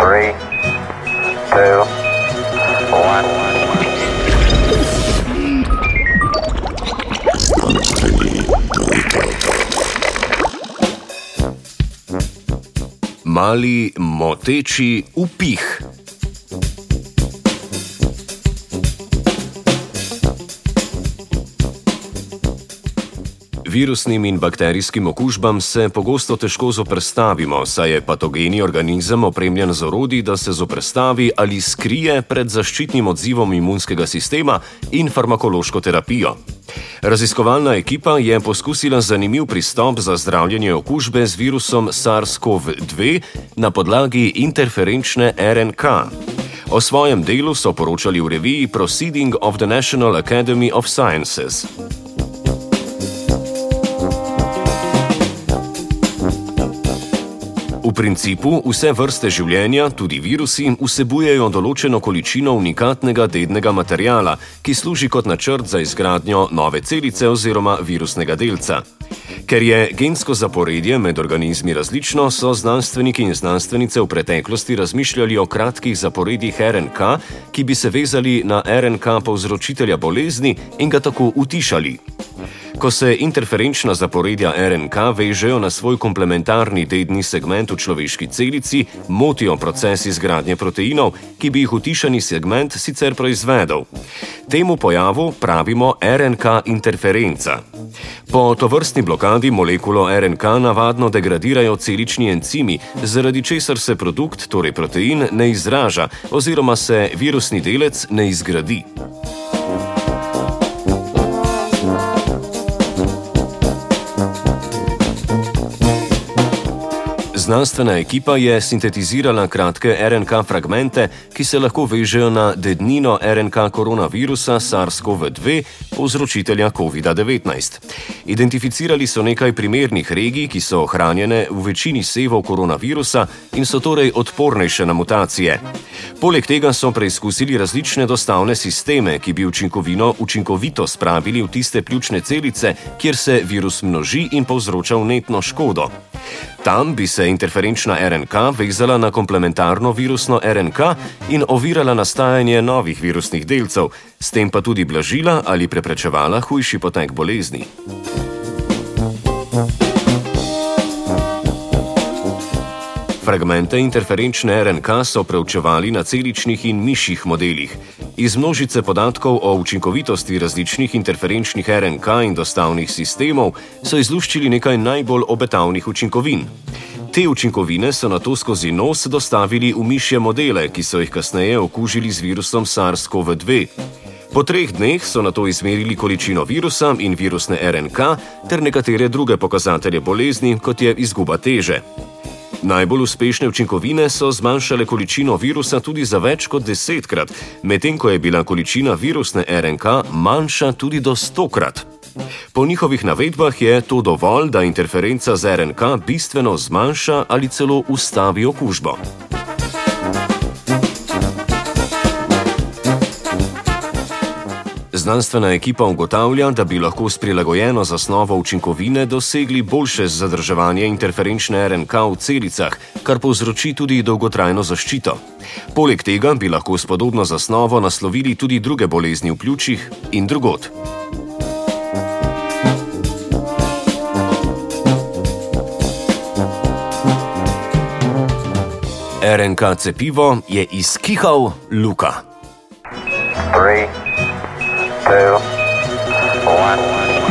Three, two, one. Mali moteči upih. Virusnim in bakterijskim okužbam se pogosto težko zoprstavimo, saj je patogeni organizem opremljen z orodji, da se zoprstavi ali skrije pred zaščitnim odzivom imunskega sistema in farmakološko terapijo. Raziskovalna ekipa je poskusila zanimiv pristop za zdravljenje okužbe z virusom SARS-CoV-2 na podlagi interferenčne RNK. O svojem delu so poročali v reviji Proceeding of the National Academy of Sciences. V principu vse vrste življenja, tudi virusi, vsebujejo določeno količino unikatnega dednega materijala, ki služi kot načrt za izgradnjo nove celice oziroma virusnega delca. Ker je gensko zaporedje med organizmi različno, so znanstveniki in znanstvenice v preteklosti razmišljali o kratkih zaporedjih RNK, ki bi se vezali na RNK povzročitelja bolezni in ga tako utišali. Ko se interferenčna zaporedja RNK vežejo na svoj komplementarni dedni segment v človeški celici, motijo proces izgradnje proteinov, ki bi jih utišani segment sicer proizvedel. Temu pojavu pravimo RNK interferenca. Po tovrstni blokadi molekulo RNK navadno degradirajo celični encimi, zaradi česar se produkt, torej protein, ne izraža oziroma se virusni delec ne izgradi. Znanstvena ekipa je sintetizirala kratke RNK fragmente, ki se lahko vežejo na dednino RNK koronavirusa SARS-CoV-2, povzročitelja COVID-19. Identificirali so nekaj primernih regij, ki so ohranjene v večini sevov koronavirusa in so torej odpornejše na mutacije. Poleg tega so preizkusili različne dostavne sisteme, ki bi učinkovito spravili v tiste pljučne celice, kjer se virus množi in povzroča vnetno škodo. Tam bi se interferenčna RNK vezala na komplementarno virusno RNK in ovirala nastajanje novih virusnih delcev, s tem pa tudi blažila ali preprečevala hujši potek bolezni. Fragmente interferenčne RNK so preučevali na celičnih in mišjih modelih. Iz množice podatkov o učinkovitosti različnih interferenčnih RNK in dostavnih sistemov so izluščili nekaj najbolj obetavnih učinkovin. Te učinkovine so na to skozi nos dostavili v mišje modele, ki so jih kasneje okužili z virusom SARS-CoV-2. Po treh dneh so na to izmerili količino virusa in virusne RNK ter nekatere druge pokazatelje bolezni, kot je izguba teže. Najbolj uspešne učinkovine so zmanjšale količino virusa tudi za več kot desetkrat, medtem ko je bila količina virusne RNK manjša tudi do stokrat. Po njihovih navedbah je to dovolj, da interferenca z RNK bistveno zmanjša ali celo ustavi okužbo. Znanstvena ekipa ugotavlja, da bi lahko s prilagojeno zasnovo učinkovine dosegli boljše zadrževanje interferenčne RNK v celicah, kar povzroči tudi dolgotrajno zaščito. Poleg tega bi lahko s podobno zasnovo naslovili tudi druge bolezni v pljučih in drugot. RNK cepivo je izkihal Luka. Three, two, one.